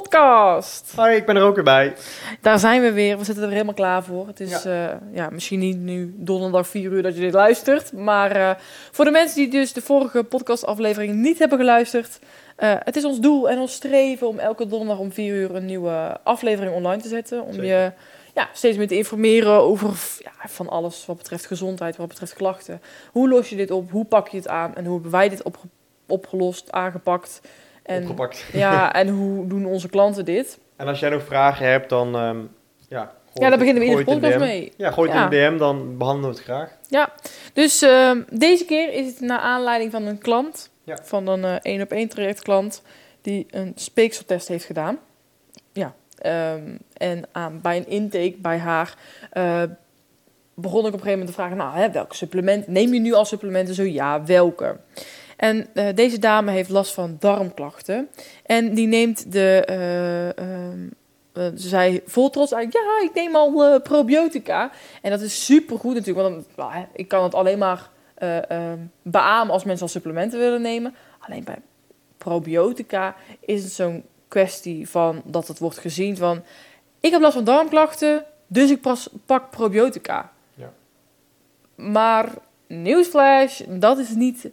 podcast. Hoi, ik ben er ook weer bij. Daar zijn we weer. We zitten er helemaal klaar voor. Het is ja. ja misschien niet nu donderdag 4 uur dat je dit luistert. Maar uh, voor de mensen die dus de vorige podcastaflevering niet hebben geluisterd. Uh, het is ons doel en ons streven om elke donderdag om 4 uur een nieuwe aflevering online te zetten. Om Zeker. je ja, steeds meer te informeren over ja, van alles wat betreft gezondheid, wat betreft klachten. Hoe los je dit op? Hoe pak je het aan? En hoe hebben wij dit op, opgelost, aangepakt? En, Opgepakt. Ja, en hoe doen onze klanten dit? En als jij nog vragen hebt, dan um, ja, ja, daar beginnen we iedere podcast mee. Ja, gooi het ja. in de DM, dan behandelen we het graag. Ja, dus uh, deze keer is het naar aanleiding van een klant, ja. van een één uh, op één traject klant, die een speekseltest heeft gedaan. Ja, um, en aan, bij een intake bij haar uh, begon ik op een gegeven moment te vragen, nou, hè, welke supplement neem je nu als supplementen? Zo ja, welke? En uh, deze dame heeft last van darmklachten. En die neemt de. Uh, uh, ze zei vol trots uit: Ja, ik neem al probiotica. En dat is super goed natuurlijk. Want dan, nou, ik kan het alleen maar beamen als mensen al supplementen willen nemen. Alleen bij probiotica is het zo'n kwestie van dat het wordt gezien van. Ik heb last van darmklachten, dus ik pas, pak probiotica. Ja. Maar nieuwsflash, dat is niet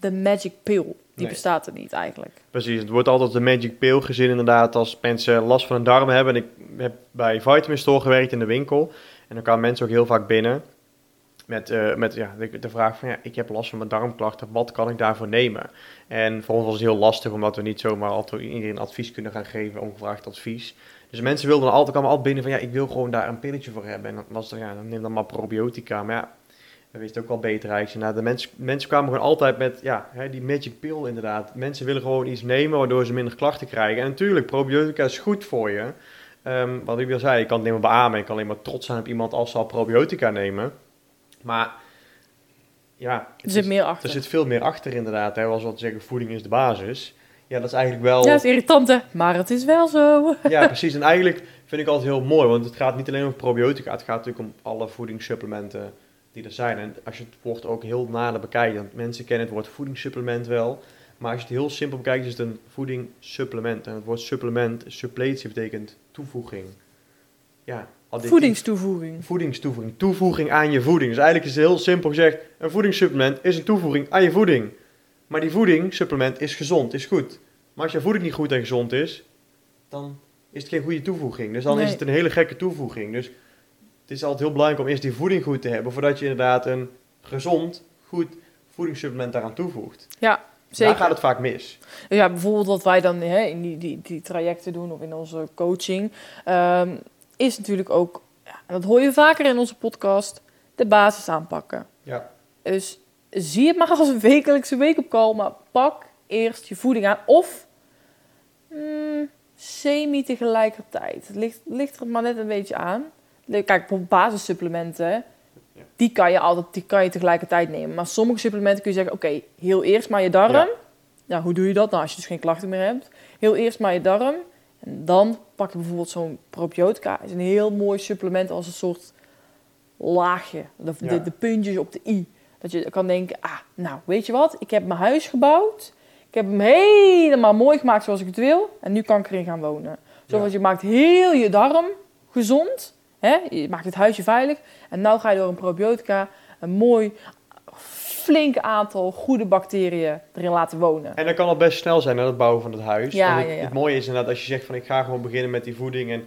de magic pill. Die Nee. bestaat er niet eigenlijk. Precies, het wordt altijd de magic pill gezien inderdaad als mensen last van een darm hebben. En ik heb bij Vitamin Store gewerkt in de winkel. En dan kwamen mensen ook heel vaak binnen met, uh, met ja, de, de, vraag van ja, ik heb last van mijn darmklachten, wat kan ik daarvoor nemen? En voor ons was het heel lastig, omdat we niet zomaar altijd iedereen advies kunnen gaan geven, ongevraagd advies. Dus mensen wilden altijd, kwamen altijd binnen van ja, ik wil gewoon daar een pilletje voor hebben. En dan was er, ja, dan neem dan maar probiotica. Maar ja, we wisten ook wel beter eigenlijk. Nou, de mensen, mensen kwamen gewoon altijd met ja, hè, die magic pill inderdaad. Mensen willen gewoon iets nemen waardoor ze minder klachten krijgen. En natuurlijk, probiotica is goed voor je. Um, wat ik al zei, ik kan het niet meer beamen. Ik kan alleen maar trots zijn op iemand als ze al probiotica nemen. Maar ja, er zit meer achter. Er zit veel meer achter inderdaad. Hè. Als we zeggen, voeding is de basis. Ja, dat is eigenlijk wel... Ja, dat is irritant hè, maar het is wel zo. ja, precies. En eigenlijk vind ik altijd heel mooi, want het gaat niet alleen om probiotica. Het gaat natuurlijk om alle voedingssupplementen die er zijn. En als je het woord ook heel nader bekijkt, want mensen kennen het woord voedingssupplement wel. Maar als je het heel simpel bekijkt, is het een voedingssupplement. En het woord supplement, suppletie, betekent toevoeging. Ja, additief. Voedingstoevoeging. Voedingstoevoeging. Toevoeging aan je voeding. Dus eigenlijk is het heel simpel gezegd, een voedingssupplement is een toevoeging aan je voeding. Maar die voedingssupplement is gezond, is goed. Maar als je voeding niet goed en gezond is, dan is het geen goede toevoeging. Dus dan Nee. is het een hele gekke toevoeging. Dus het is altijd heel belangrijk om eerst die voeding goed te hebben, voordat je inderdaad een gezond, goed voedingssupplement daaraan toevoegt. Ja, zeker. Daar gaat het vaak mis. Ja, bijvoorbeeld wat wij dan hè, in die, die, die trajecten doen of in onze coaching, ehm, is natuurlijk ook, ja, dat hoor je vaker in onze podcast, de basis aanpakken. Ja. Dus zie het maar als een wekelijkse call, maar pak eerst je voeding aan. Of mm, semi tegelijkertijd. Het ligt, ligt er maar net een beetje aan. Kijk, bijvoorbeeld basissupplementen, Ja. die kan je altijd die kan je tegelijkertijd nemen. Maar sommige supplementen kun je zeggen, oké, heel eerst maar je darm. Ja. Ja. hoe doe je dat? Nou, als je dus geen klachten meer hebt. Heel eerst maar je darm. En dan pak je bijvoorbeeld zo'n probiotica. is een heel mooi supplement als een soort laagje. De, Ja. de, de puntjes op de i. Dat je kan denken, ah, nou, weet je wat? Ik heb mijn huis gebouwd. Ik heb hem helemaal mooi gemaakt zoals ik het wil. En nu kan ik erin gaan wonen. Zoals je maakt heel je darm gezond. Hè? Je maakt het huisje veilig. En nu ga je door een probiotica een mooi, flink aantal goede bacteriën erin laten wonen. En dat kan al best snel zijn, hè, het bouwen van het huis. Ja, het, ja, ja. het mooie is inderdaad, als je zegt van ik ga gewoon beginnen met die voeding en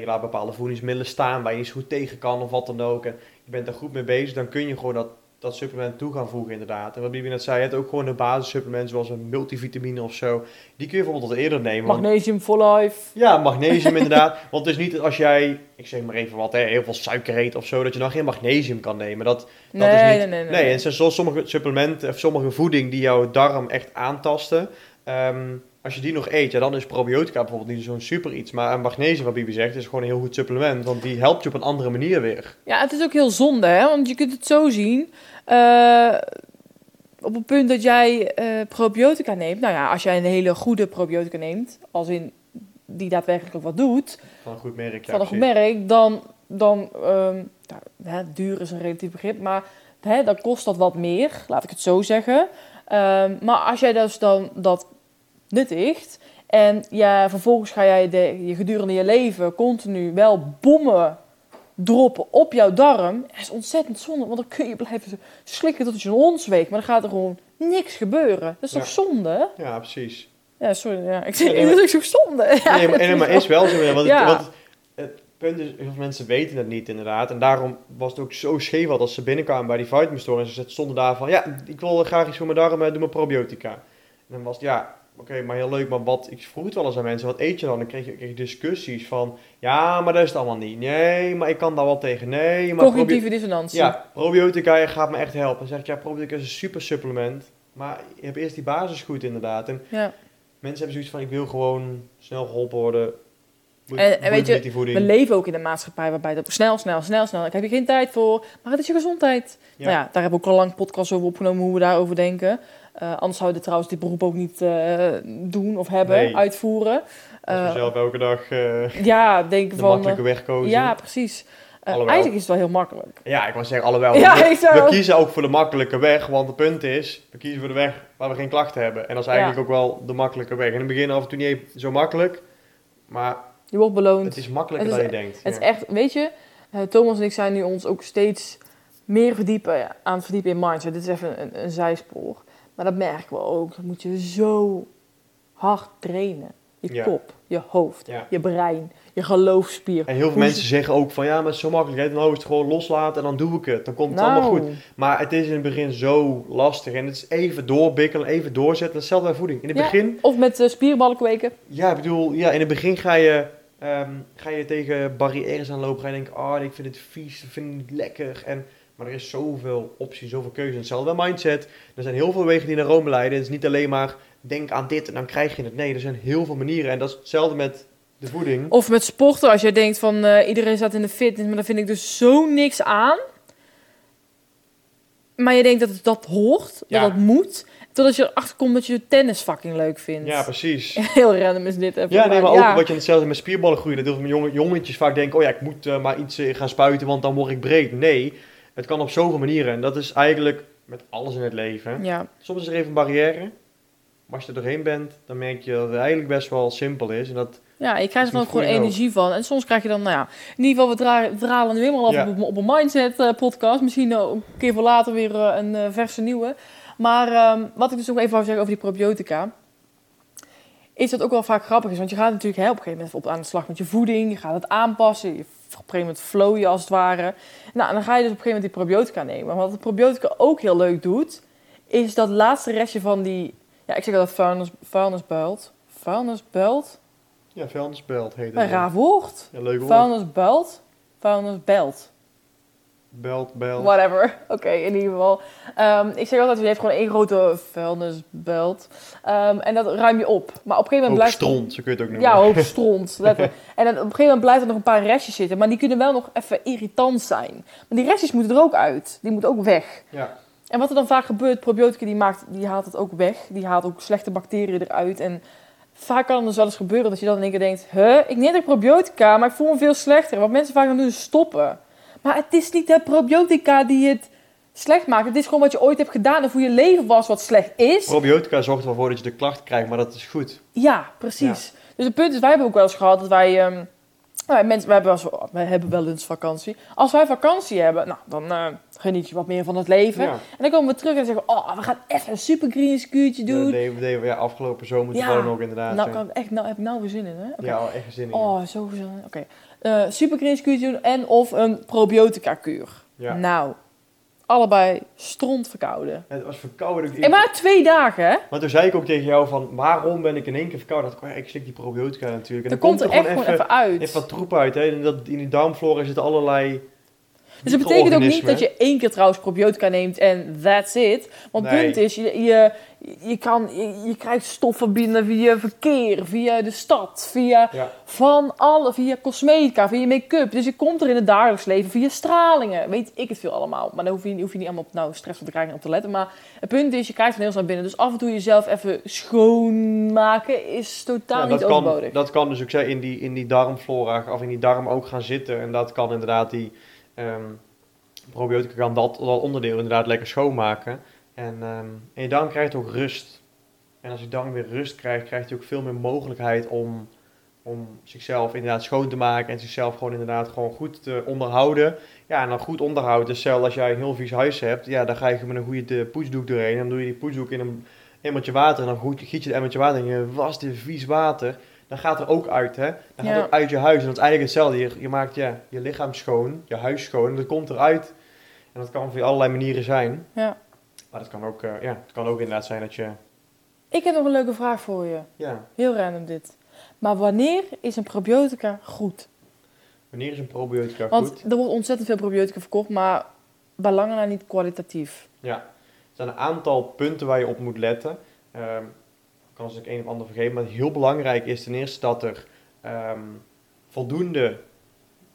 je laat bepaalde voedingsmiddelen staan waar je niet zo goed tegen kan of wat dan ook. En je bent daar goed mee bezig, dan kun je gewoon dat, dat supplement toe gaan voegen inderdaad. En wat Bibi net zei, je hebt ook gewoon een basissupplement zoals een multivitamine of zo. Die kun je bijvoorbeeld wat eerder nemen. Magnesium for life. Ja, magnesium inderdaad. Want het is niet dat als jij, ik zeg maar even wat, hè, heel veel suiker eet of zo, dat je dan geen magnesium kan nemen. Dat, dat Nee, is niet, nee, nee, nee. en zoals sommige supplementen of sommige voeding die jouw darm echt aantasten. ehm, als je die nog eet, ja, dan is probiotica bijvoorbeeld niet zo'n super iets. Maar een magnesium, wat Bibi zegt, is gewoon een heel goed supplement. Want die helpt je op een andere manier weer. Ja, het is ook heel zonde, hè? Want je kunt het zo zien. Eh, op het punt dat jij eh, probiotica neemt. Nou ja, als jij een hele goede probiotica neemt, als in die daadwerkelijk ook wat doet, Van een goed merk, ja. van een goed merk, dan, dan nou, hè, duur is een relatief begrip, maar hè, dan kost dat wat meer, laat ik het zo zeggen. Ehm, maar als jij dus dan dat nuttigt en ja, vervolgens ga jij de, je gedurende je leven continu wel bommen droppen op jouw darm, dat is ontzettend zonde, want dan kun je blijven slikken tot je een hond weegt, maar dan gaat er gewoon niks gebeuren. Dat is Ja. toch zonde? Ja, precies. Ja, sorry, ja. ik zeg nee, dat is ook zonde. Ja, nee, maar, nee, maar is wel zo. Want, Ja. het, want het, punt is, heel veel mensen weten het niet inderdaad. En daarom was het ook zo scheef wat als ze binnenkwamen bij die vitamin store. En ze stonden daar van, ja, ik wil graag iets voor mijn darmen, doe maar probiotica. En dan was het, ja, oké, maar heel leuk, maar wat, ik vroeg het wel eens aan mensen, wat eet je dan? Dan kreeg je, kreeg je discussies van, ja, maar dat is het allemaal niet. Nee, maar ik kan daar wel tegen. Nee, maar Cognitieve dissonantie. ja, probiotica gaat me echt helpen. Dan zeg ik, ja, probiotica is een super supplement. Maar je hebt eerst die basis goed inderdaad. En ja. mensen hebben zoiets van, ik wil gewoon snel geholpen worden. Moet, En- en weet je. We leven ook in een maatschappij waarbij dat snel, snel, snel, snel. Ik heb hier geen tijd voor, maar het is je gezondheid. Ja. Nou ja, daar hebben we ook al lang podcast over opgenomen hoe we daarover denken. Eh, anders zouden we trouwens dit beroep ook niet eh, doen of hebben, Nee. uitvoeren. Als we Eh, zelf elke dag eh, ja, denken de van. makkelijke weg kozen. ja, precies. Eigenlijk is het wel heel makkelijk. Ja, ik wou zeggen allebei. Ja, we, ik zou- we kiezen ook voor de makkelijke weg, want het punt is, we kiezen voor de weg waar we geen klachten hebben. En dat is eigenlijk Ja. ook wel de makkelijke weg. In het begin af en toe niet zo makkelijk, maar Je wordt beloond. het is makkelijker Het dan je denkt. Het Ja. is echt, weet je, Thomas en ik zijn nu ons ook steeds meer verdiepen, aan het verdiepen in mindset. Dit is even een, een zijspoor. Maar dat merken we ook. Dat moet je zo hard trainen. Je Ja. kop, je hoofd, Ja. je brein, je geloofspier. En heel veel Hoe mensen ze- zeggen ook van ja, maar het is zo makkelijk. hè. Dan is het gewoon loslaten en dan doe ik het. Dan komt het Nou, allemaal goed. Maar het is in het begin zo lastig. En het is even doorbikkelen, even doorzetten. Hetzelfde bij voeding. In het Ja. begin, Of met eh, spierballen kweken. ja, ik bedoel, ja, in het begin ga je, ehm, ga je tegen barrières aanlopen. Ga je denken, oh, ik vind het vies, ik vind het niet lekker. En, maar er is zoveel opties, zoveel keuze. En Hetzelfde mindset. Er zijn heel veel wegen die naar Rome leiden. Het is niet alleen maar, denk aan dit en dan krijg je het. Nee, er zijn heel veel manieren. En dat is hetzelfde met de voeding. Of met sporten, als jij denkt van eh, iedereen staat in de fitness, maar daar vind ik dus zo niks aan. Maar je denkt dat het dat hoort, Ja. dat dat moet. Totdat je erachter komt dat je tennis fucking leuk vindt. Ja, precies. Heel random is dit even. Ja, nee, maar ook wat je hetzelfde met spierballen groeien. Dat heel veel jonge, jongetjes vaak denken, oh ja, ik moet eh, maar iets eh, gaan spuiten, want dan word ik breed. Nee, het kan op zoveel manieren. En dat is eigenlijk met alles in het leven. Ja, Soms is er even een barrière. Maar als je er doorheen bent, dan merk je dat het eigenlijk best wel simpel is. En dat, ja, je krijgt er dan ook gewoon ook. energie van. En soms krijg je dan, nou ja, in ieder geval, we dra- dralen nu helemaal af Ja. op, op een mindset eh, podcast. Misschien ook een keer voor later weer eh, een eh, verse nieuwe. Maar ehm, wat ik dus nog even wou zeggen over die probiotica. Is dat ook wel vaak grappig is. Want je gaat natuurlijk hè, op een gegeven moment op aan de slag met je voeding. Je gaat het aanpassen. Je, op een gegeven moment flow je als het ware. Nou, en dan ga je dus op een gegeven moment die probiotica nemen. Maar wat de probiotica ook heel leuk doet. Is dat laatste restje van die... Ja, ik zeg altijd vuilnis, vuilnisbuilt. Vuilnisbuilt? ja, vuilnisbelt heet het. Een raar woord. Ja, leuk woord. Vuilnisbuilt. Vuilnisbelt. Belt, belt. Whatever. Oké, in ieder geval. Ehm, ik zeg altijd, je heeft gewoon één grote vuilnisbelt. Ehm, en dat ruim je op. Maar op een gegeven moment blijft... stront, zo kun je het ook noemen. Ja, hoop stront. en dan op een gegeven moment blijft er nog een paar restjes zitten. Maar die kunnen wel nog even irritant zijn. Maar die restjes moeten er ook uit. Die moeten ook weg. Ja. En wat er dan vaak gebeurt, probiotica die, maakt, die haalt het ook weg. Die haalt ook slechte bacteriën eruit. En vaak kan het dus wel eens gebeuren dat je dan in één keer denkt... Huh, ik neem de probiotica, maar ik voel me veel slechter. Wat mensen vaak dan doen is stoppen. Maar het is niet de probiotica die het slecht maakt. Het is gewoon wat je ooit hebt gedaan of hoe je leven was wat slecht is. Probiotica zorgt er wel voor dat je de klacht krijgt, maar dat is goed. Ja, precies. Dus het punt is, wij hebben ook wel eens gehad dat wij... ehm, nou, mensen, wij, hebben wel wij hebben wel eens vakantie. Als wij vakantie hebben, nou, dan eh, geniet je wat meer van het leven. Ja. En dan komen we terug en zeggen we, oh, we gaan even een super green Dat doen. deden we- deden we ja, afgelopen zomer Ja. toevallig ook inderdaad. nou, ja. kan ik echt, nou heb ik nou weer zin in, hè? Ja, echt zin in. ja. Oh, zo gezellig. Oké. Eh, super green scuurtje doen en of een probiotica kuur. Ja. Nou, allebei stront verkouden. Het was verkouden. Ik- En maar twee dagen, hè? Maar toen zei ik ook tegen jou van, waarom ben ik in één keer verkouden? Dat ik, ik slik die probiotica natuurlijk. En Dan dan komt er echt gewoon even uit. even wat troep uit. Hè? En dat, in die darmflora zitten allerlei Dus dat betekent ook niet dat je één keer trouwens probiotica neemt en that's it. Want het Nee. punt is, je, je, je, kan, je, je krijgt stoffen binnen via verkeer, via de stad, via Ja. van alle, via cosmetica, via make-up. Dus je komt er in het dagelijks leven via stralingen. Weet ik het veel allemaal. Maar daar hoef je, hoef je niet allemaal op nou, stress van te krijgen en op te letten. Maar het punt is, je krijgt van heel snel binnen. Dus af en toe jezelf even schoonmaken is totaal Ja, niet kan, overbodig. dat kan dus ook zeggen in die, in die darmflora of in die darm ook gaan zitten. En dat kan inderdaad die ehm, probiotica kan dat, dat onderdeel inderdaad lekker schoonmaken. En, ehm, en je darm krijgt ook rust. En als je darm weer rust krijgt, krijgt hij ook veel meer mogelijkheid om, om zichzelf inderdaad schoon te maken. En zichzelf gewoon inderdaad gewoon goed te onderhouden. Ja, en dan goed onderhouden. Dus stel als jij een heel vies huis hebt, ja, dan ga je met een goede poetsdoek doorheen. En dan doe je die poetsdoek in een emmertje water. En dan goed, giet je het emmertje water en je was dit vies water. Dan gaat er ook uit, hè. Dan gaat Ja. ook uit je huis. En dat is eigenlijk hetzelfde. Je, je maakt ja, je lichaam schoon, je huis schoon. En dat komt eruit. En dat kan op allerlei manieren zijn. Ja. Maar dat kan ook, eh, ja, het kan ook inderdaad zijn dat je... Ik heb nog een leuke vraag voor je. Ja, Heel random dit. Maar wanneer is een probiotica goed? wanneer is een probiotica Want goed? er wordt ontzettend veel probiotica verkocht, maar bij lange na niet kwalitatief. Ja, er zijn een aantal punten waar je op moet letten. Ehm, ik kan ze ik een of ander vergeten, maar heel belangrijk is ten eerste dat er ehm, voldoende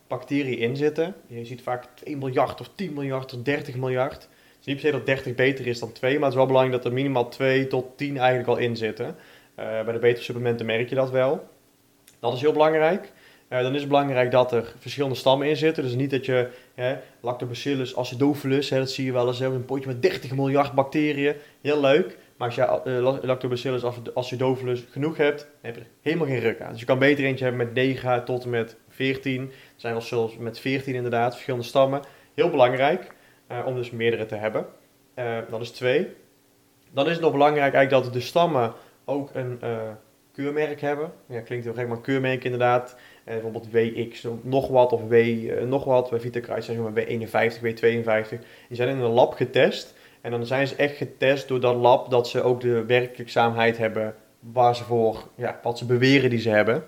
bacteriën in zitten. Je ziet vaak 2 miljard of 10 miljard of 30 miljard. Is niet per se dat 30 beter is dan 2, maar het is wel belangrijk dat er minimaal 2 tot 10 eigenlijk al in zitten. Eh, bij de betere supplementen merk je dat wel. Dat is heel belangrijk. Eh, dan is het belangrijk dat er verschillende stammen in zitten. Dus niet dat je hè, Lactobacillus acidophilus, hè, dat zie je wel eens, hè, een potje met 30 miljard bacteriën. Heel leuk. Maar als je eh, la- Lactobacillus acidophilus genoeg hebt, heb je er helemaal geen ruk aan. Dus je kan beter eentje hebben met 9 tot en met 14. Er zijn wel zelfs met 14 inderdaad, verschillende stammen. Heel belangrijk eh, om dus meerdere te hebben. Eh, dat is twee. Dan is het nog belangrijk eigenlijk dat de stammen ook een eh, keurmerk hebben. Ja, klinkt heel gek, maar keurmerk inderdaad. Bijvoorbeeld WX, nog wat, of W, nog wat. Bij VitaKruid zijn ze maar W51, W52. Die zijn in een lab getest. En dan zijn ze echt getest door dat lab dat ze ook de werkzaamheid hebben waar ze voor, ja, wat ze beweren die ze hebben.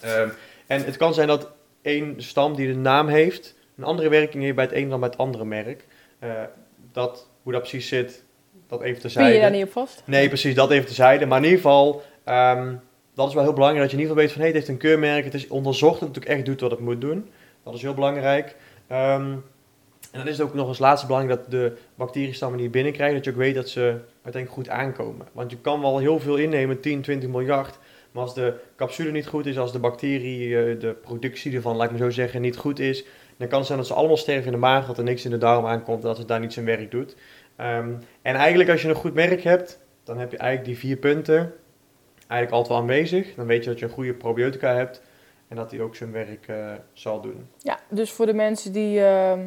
Ehm, en het kan zijn dat één stam die de naam heeft, een andere werking heeft bij het een dan bij het andere merk. Eh, dat, hoe dat precies zit, dat even Pin terzijde. je daar niet op vast? Nee, precies, dat even terzijde. Maar in ieder geval, ehm, dat is wel heel belangrijk dat je in ieder geval weet van, hé, het heeft een keurmerk, het is onderzocht het ook echt doet wat het moet doen. Dat is heel belangrijk. Ehm, en dan is het ook nog als laatste belangrijk dat de bacteriestammen die je binnenkrijgt, dat je ook weet dat ze uiteindelijk goed aankomen. Want je kan wel heel veel innemen, 10, 20 miljard, maar als de capsule niet goed is, als de bacterie, eh, de productie ervan, laat ik maar zo zeggen, niet goed is, dan kan het zijn dat ze allemaal sterven in de maag, dat er niks in de darm aankomt, dat het daar niet zijn werk doet. Ehm, en eigenlijk als je een goed merk hebt, dan heb je eigenlijk die vier punten eigenlijk altijd wel aanwezig. Dan weet je dat je een goede probiotica hebt en dat die ook zijn werk eh, zal doen. Ja, dus voor de mensen die... ehm,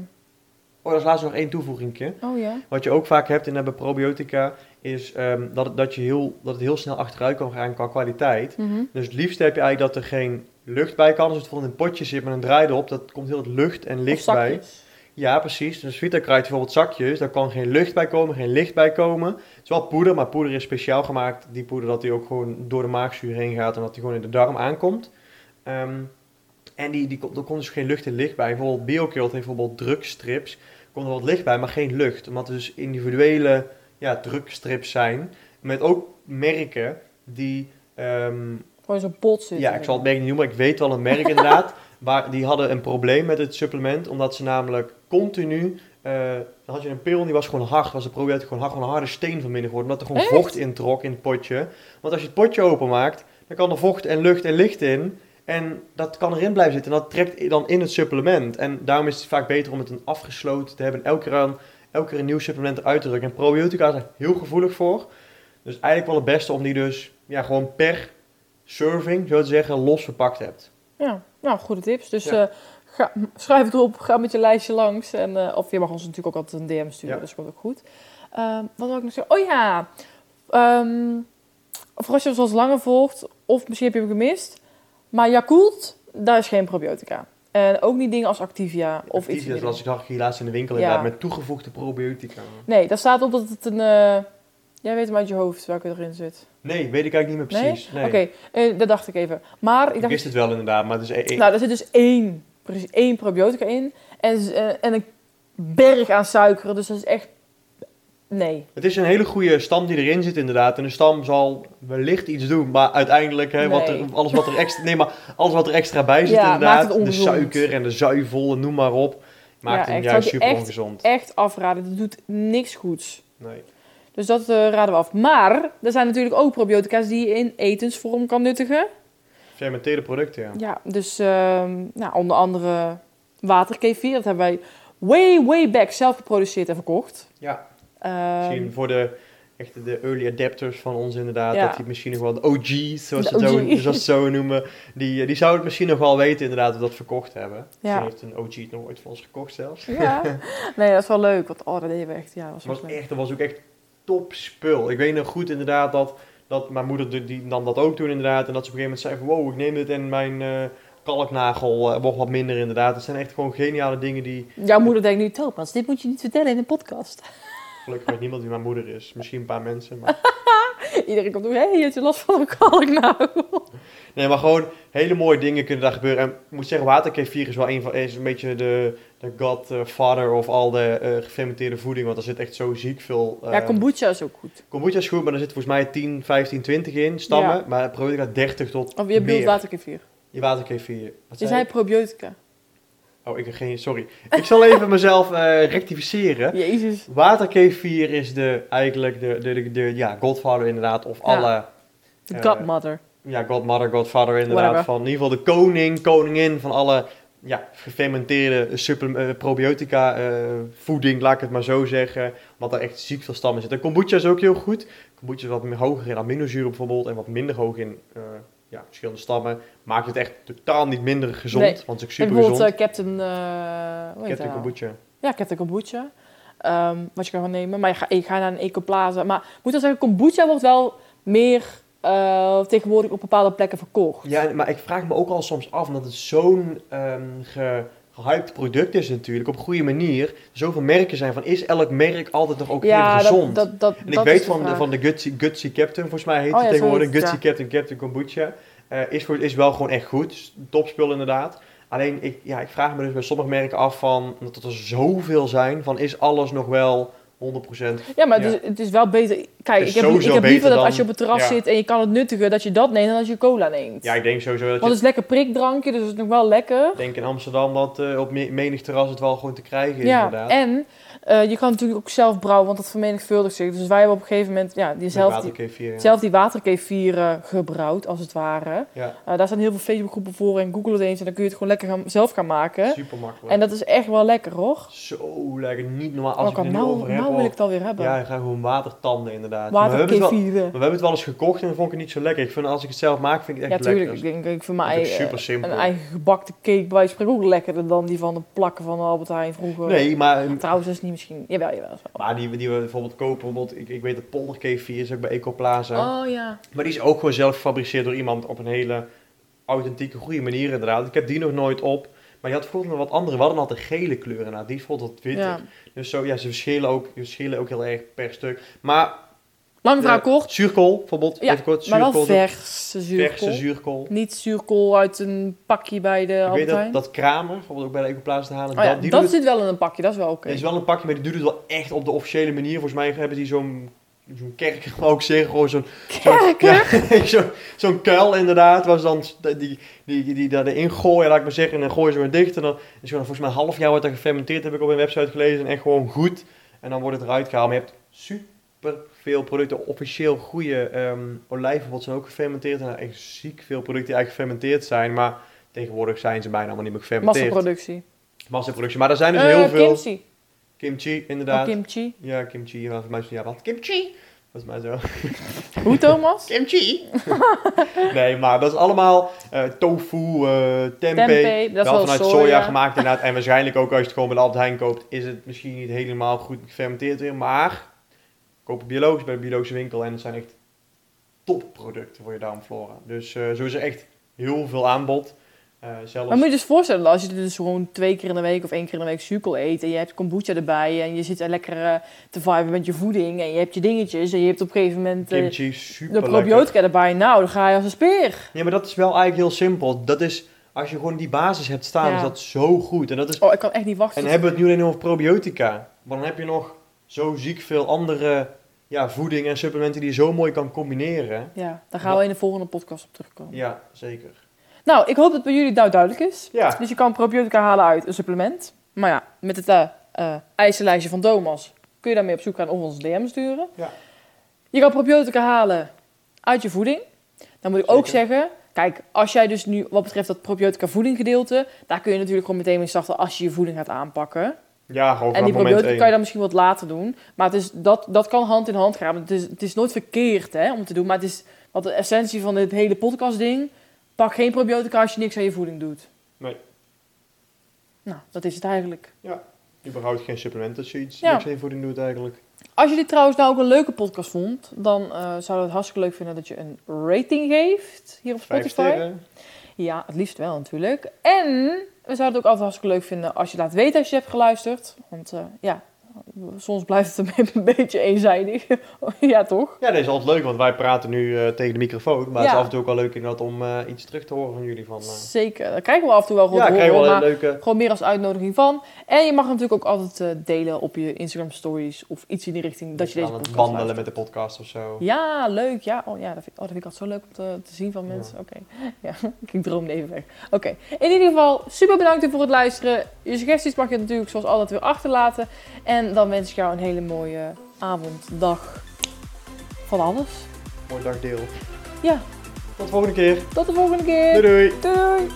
Oh, dat is laatst nog één toevoeging. Oh ja? Wat je ook vaak hebt in de probiotica is ehm, dat, het, dat, je heel, dat het heel snel achteruit kan gaan qua kwaliteit. Mhm. Dus het liefste heb je eigenlijk dat er geen lucht bij kan. Als het bijvoorbeeld in een potje zit met een draai erop, dat komt heel wat lucht en licht bij. Ja, precies. Dus Vitakruid bijvoorbeeld zakjes, daar kan geen lucht bij komen, geen licht bij komen. Het is wel poeder, maar poeder is speciaal gemaakt. Die poeder dat die ook gewoon door de maagzuur heen gaat en dat die gewoon in de darm aankomt. Ehm, en die, die, er komt dus geen lucht en licht bij. Bijvoorbeeld Biocult heeft bijvoorbeeld drukstrips. Er komt er wat licht bij, maar geen lucht. Omdat er dus individuele ja, drukstrips zijn. Met ook merken die... ehm, Gewoon zo'n pot zitten. ja, ik zal het merk niet noemen, maar ik weet wel een merk inderdaad. Waar, die hadden een probleem met het supplement, omdat ze namelijk continu... eh, dan had je een pil en die was gewoon hard, was de probiotica gewoon hard, gewoon een harde steen van binnen geworden. Omdat er gewoon Echt? vocht introk in het potje. Want als je het potje openmaakt, dan kan er vocht en lucht en licht in. En dat kan erin blijven zitten en dat trekt dan in het supplement. En daarom is het vaak beter om het een afgesloten te hebben. en Elke keer, aan, elke keer een nieuw supplement eruit te drukken. En probiotica zijn heel gevoelig voor. Dus eigenlijk wel het beste om die dus ja, gewoon per serving, zo te zeggen, los verpakt hebt. Ja, nou, goede tips. Dus Ja. eh, ga, schrijf het op, ga met je lijstje langs. En, eh, of je mag ons natuurlijk ook altijd een DM sturen, Ja. dus dat komt ook goed. Ehm, wat wil ik nog zeggen? Oh ja, Ehm voor als je ons al langer volgt, of misschien heb je hem gemist. Maar Yakult, daar is geen probiotica. En ook niet dingen als Activia of iets. Activia, zoals ik zag hier laatst in de winkel Ja. inderdaad, met toegevoegde probiotica. Nee, daar staat op dat het een... jij weet hem uit je hoofd welke erin zit. Nee, weet ik eigenlijk niet meer precies. Nee? Oké, eh, dat dacht ik even. Maar ik Ik dacht... wist het wel inderdaad, maar het is één. Nou, er zit dus één, precies één probiotica in. En, eh, en een berg aan suikeren. Dus dat is echt Nee. Het is een hele goede stam die erin zit inderdaad. En de stam zal wellicht iets doen, maar uiteindelijk, hè, wat er, alles, wat er extra, nee, maar alles wat er extra bij zit Ja, inderdaad, het de suiker en de zuivel en noem maar op, maakt Ja, hem echt. juist super echt- ongezond. Echt afraden. Dat doet niks goeds. Nee. Dus dat eh, raden we af. Maar er zijn natuurlijk ook probiotica's die je in etensvorm kan nuttigen. Fermenteerde producten, ja. Ja, dus ehm, nou, onder andere waterkefir. Dat hebben wij way, way back zelf geproduceerd en verkocht. Ja, Ehm, misschien voor de, echt de early adapters van ons inderdaad, Ja. dat die misschien nog wel de OG's, zoals ze het zo, noemen, die, die zouden het misschien nog wel weten inderdaad, dat we dat verkocht hebben. Ja. Heeft een OG het nog ooit van ons gekocht zelfs. ja, nee, dat is wel leuk. Want oh, dat deden we echt. Ja, was, was echt, dat was ook echt top spul. Ik weet nog goed inderdaad dat, dat mijn moeder die- die nam dat ook toen inderdaad. En dat ze op een gegeven moment zei van wow, ik neem dit en mijn eh, kalknagel eh, wordt wat minder inderdaad. Het zijn echt gewoon geniale dingen die Jouw moeder denkt nu, Thomas, dit moet je niet vertellen in een podcast. gelukkig weet niemand wie mijn moeder is. Misschien een paar mensen. Maar... Iedereen komt doen, hé, hey, je hebt je last van een kalknagel. Nee, maar gewoon hele mooie dingen kunnen daar gebeuren. En ik moet zeggen, waterkefir is wel een van, is een beetje de, de godfather of al de eh, gefermenteerde voeding. Want er zit echt zo ziek veel... ja, eh, kombucha is ook goed. Kombucha is goed, maar er zit volgens mij 10, 15, 20 in stammen. Ja. Maar probiotica 30 tot Of je bedoelt waterkefir. Je waterkefir. Wat Je zei zei ik? probiotica. Oh, ik heb geen... Sorry. Ik zal even mezelf eh, rectificeren. Jezus. Waterkefir is de, eigenlijk de, de, de, de- ja, godfather inderdaad. Of Ja. alle... De Eh, godmother. Ja, godmother, godfather inderdaad. Whatever. Van in ieder geval de koning, koningin van alle ja, gefermenteerde supple- eh, probiotica eh, voeding, laat ik het maar zo zeggen. Omdat er echt ziek veel stammen zitten. En kombucha is ook heel goed. Kombucha is wat meer hoger in aminozuren bijvoorbeeld. En wat minder hoog in eh, ja, verschillende stammen. Maakt het echt totaal niet minder gezond. Nee. Want het is ook super bijvoorbeeld gezond. eh, Captain... eh heet Captain nou? kombucha. Ja, Captain Kombucha. Ehm, wat je kan gaan nemen. Maar je ga, ik ga naar een ecoplaza. Maar moet wel zeggen, kombucha wordt wel meer eh, tegenwoordig op bepaalde plekken verkocht. Ja, maar ik vraag me ook al soms af, omdat het zo'n ge, gehyped product is natuurlijk, op een goede manier. Zoveel merken zijn van, is elk merk altijd nog ook ja, heel gezond? dat, dat, dat, en ik dat weet van de, van de Gutsy, Gutsy Captain, volgens mij heet Oh ja, zo tegenwoordig, het, Gutsy Captain, Captain Kombucha. eh, is, voor, is wel gewoon echt goed, topspul inderdaad. Alleen, ik, ja, ik vraag me dus bij sommige merken af van, omdat er zoveel zijn, van is alles nog wel 100%? Ja, maar Ja. Het, is, het is wel beter. Kijk, ik heb, ik heb liever dat dan- als je op het terras ja. zit en je kan het nuttigen, dat je dat neemt dan als je cola neemt. Ja, ik denk sowieso dat Want je, het is lekker prikdrankje, dus het is nog wel lekker. ik denk in Amsterdam dat eh, op me- menig terras het wel gewoon te krijgen is Ja, inderdaad. en eh, je kan natuurlijk ook zelf brouwen, want dat vermenigvuldigt zich. Dus wij hebben op een gegeven moment ja, die zelf, die, ja. zelf die waterkefir eh, gebrouwd, als het ware. Ja, Eh, daar staan heel veel Facebookgroepen voor en Google het eens en dan kun je het gewoon lekker gaan, zelf gaan maken. super makkelijk. En dat is echt wel lekker hoor. Zo lekker, niet normaal. Als ik er nu over heb, wil ik het alweer hebben. ja, ik ga gewoon watertanden inderdaad. Maar we, wel, maar we hebben het wel eens gekocht en dan vond ik het niet zo lekker. Ik vind als ik het zelf maak, vind ik het Ja, echt tuurlijk. lekker. Ik denk, ik vind Dat mij is ook eh, super simpel. een eigen gebakte cake bij spreken ook lekkerder dan die van de plakken van Albert Heijn vroeger. Nee, maar, Trouwens, dat is niet misschien... Jawel, jawel. wel. maar die, die we bijvoorbeeld kopen, bijvoorbeeld, ik, ik weet dat polderkefir is ook bij Ecoplaza. Oh ja. Maar die is ook gewoon zelf gefabriceerd door iemand op een hele authentieke, goede manier inderdaad. Ik heb die nog nooit op. Maar je had bijvoorbeeld nog wat andere. We hadden altijd gele kleuren. Die bijvoorbeeld wat witter. ja. Dus zo, ja, ze verschillen ook, ze verschillen ook heel erg per stuk. Maar Lang verhaal kort. zuurkool bijvoorbeeld, Ja, even kort. Maar wel Zuurkool, verse zuurkool. verse zuurkool. Niet zuurkool uit een pakje bij de Ik weet dat, dat Kramer, bijvoorbeeld ook bij de Ecoplaza te halen, Oh ja, dat, dat zit wel in een pakje, dat is wel oké. het is wel een pakje, maar die doet het wel echt op de officiële manier. Volgens mij hebben die zo'n zo'n kerk, wou ik zeggen, gewoon zo'n Kerker? zo'n zo'n kuil inderdaad, was dan die, die, die, daar erin gooien, laat ik maar zeggen, en dan gooien ze weer dicht. En dan is gewoon volgens mij een half jaar wordt dat gefermenteerd, heb ik op een website gelezen, en echt gewoon goed. En dan wordt het eruit gehaald. Maar je hebt super veel producten, officieel goede ehm olijven bijvoorbeeld zijn ook gefermenteerd. En echt ziek veel producten die eigenlijk gefermenteerd zijn, maar tegenwoordig zijn ze bijna allemaal niet meer gefermenteerd. Massaproductie. Massaproductie. Maar er zijn dus Eh, heel veel. Kimchi. Kimchi, Oh, inderdaad. kimchi. Ja, kimchi. Ja, voor mij is het ja, wat? Kimchi. Dat is mij zo. Hoe, Thomas? Kimchi. nee, maar dat is allemaal eh, tofu, eh tempeh. Tempeh, dat is wel wel vanuit soja. soja. gemaakt inderdaad. En waarschijnlijk ook als je het gewoon bij de Albert Heijn koopt, is het misschien niet helemaal goed gefermenteerd weer. Maar koop het biologisch bij de biologische winkel en het zijn echt topproducten voor je darmflora. Dus eh zo is er echt heel veel aanbod. Zelfs... Maar moet je dus voorstellen, als je dus gewoon twee keer in de week of één keer in de week zuurkool eet en je hebt kombucha erbij en je zit er lekker eh, te viben met je voeding en je hebt je dingetjes en je hebt op een gegeven moment eh, de probiotica erbij, nou, dan ga je als een speer. Ja, maar dat is wel eigenlijk heel simpel. Dat is, als je gewoon die basis hebt staan, Ja. is dat zo goed. En, dat is, Oh, ik kan echt niet wachten. en hebben we het nu alleen over probiotica. Maar dan heb je nog zo ziek veel andere ja, voeding en supplementen die je zo mooi kan combineren. Ja, daar gaan we in de volgende podcast op terugkomen. Ja, zeker. Nou, ik hoop dat bij jullie nou duidelijk is. Ja, Dus je kan probiotica halen uit een supplement. Maar ja, met het eh, eisenlijstje van Domas kun je daarmee op zoek gaan of ons DM sturen. Ja. Je kan probiotica halen uit je voeding. Dan moet ik ook zeggen, kijk, als jij dus nu wat betreft dat probiotica voeding gedeelte, daar kun je natuurlijk gewoon meteen mee starten als je je voeding gaat aanpakken. ja gewoon en die probiotica kan je dan misschien wat later doen. Maar het is, dat, dat kan hand in hand gaan. Het is, het is nooit verkeerd hè, om te doen. Maar het is wat de essentie van dit hele podcast ding. Pak geen probiotica als je niks aan je voeding doet. Nee. Nou, dat is het eigenlijk. Überhaupt geen supplement als je iets Ja. niks aan je voeding doet eigenlijk. Als je dit trouwens nou ook een leuke podcast vond, dan eh zouden we het hartstikke leuk vinden dat je een rating geeft hier op Spotify. Ja, het liefst wel natuurlijk. En we zouden het ook altijd hartstikke leuk vinden als je laat weten als je hebt geluisterd. Want eh, ja, soms blijft het een, beetje eenzijdig. ja, toch? Ja, dat is altijd leuk, want wij praten nu eh, tegen de microfoon. Maar het is af en toe ook wel leuk inderdaad om eh, iets terug te horen van jullie. Van, eh, Zeker. Daar krijgen we af en toe wel goed ja, te krijgen we horen, wel maar leuke... gewoon meer als uitnodiging van. En je mag natuurlijk ook altijd delen op je Instagram stories of iets in die richting dat je deze podcast wandelen luistert. met de podcast of zo. Ja, leuk. Ja, oh, ja dat, vind, oh, dat vind ik altijd zo leuk om te, te zien van Ja. mensen. Oké, ja, ik droomde even weg. Oké, in ieder geval super bedankt voor het luisteren. Je suggesties mag je natuurlijk zoals altijd weer achterlaten. En dan wens ik jou een hele mooie avond, dag, van alles. Mooi dagdeel. Ja, Tot de volgende keer. tot de volgende keer. Doei doei. doei.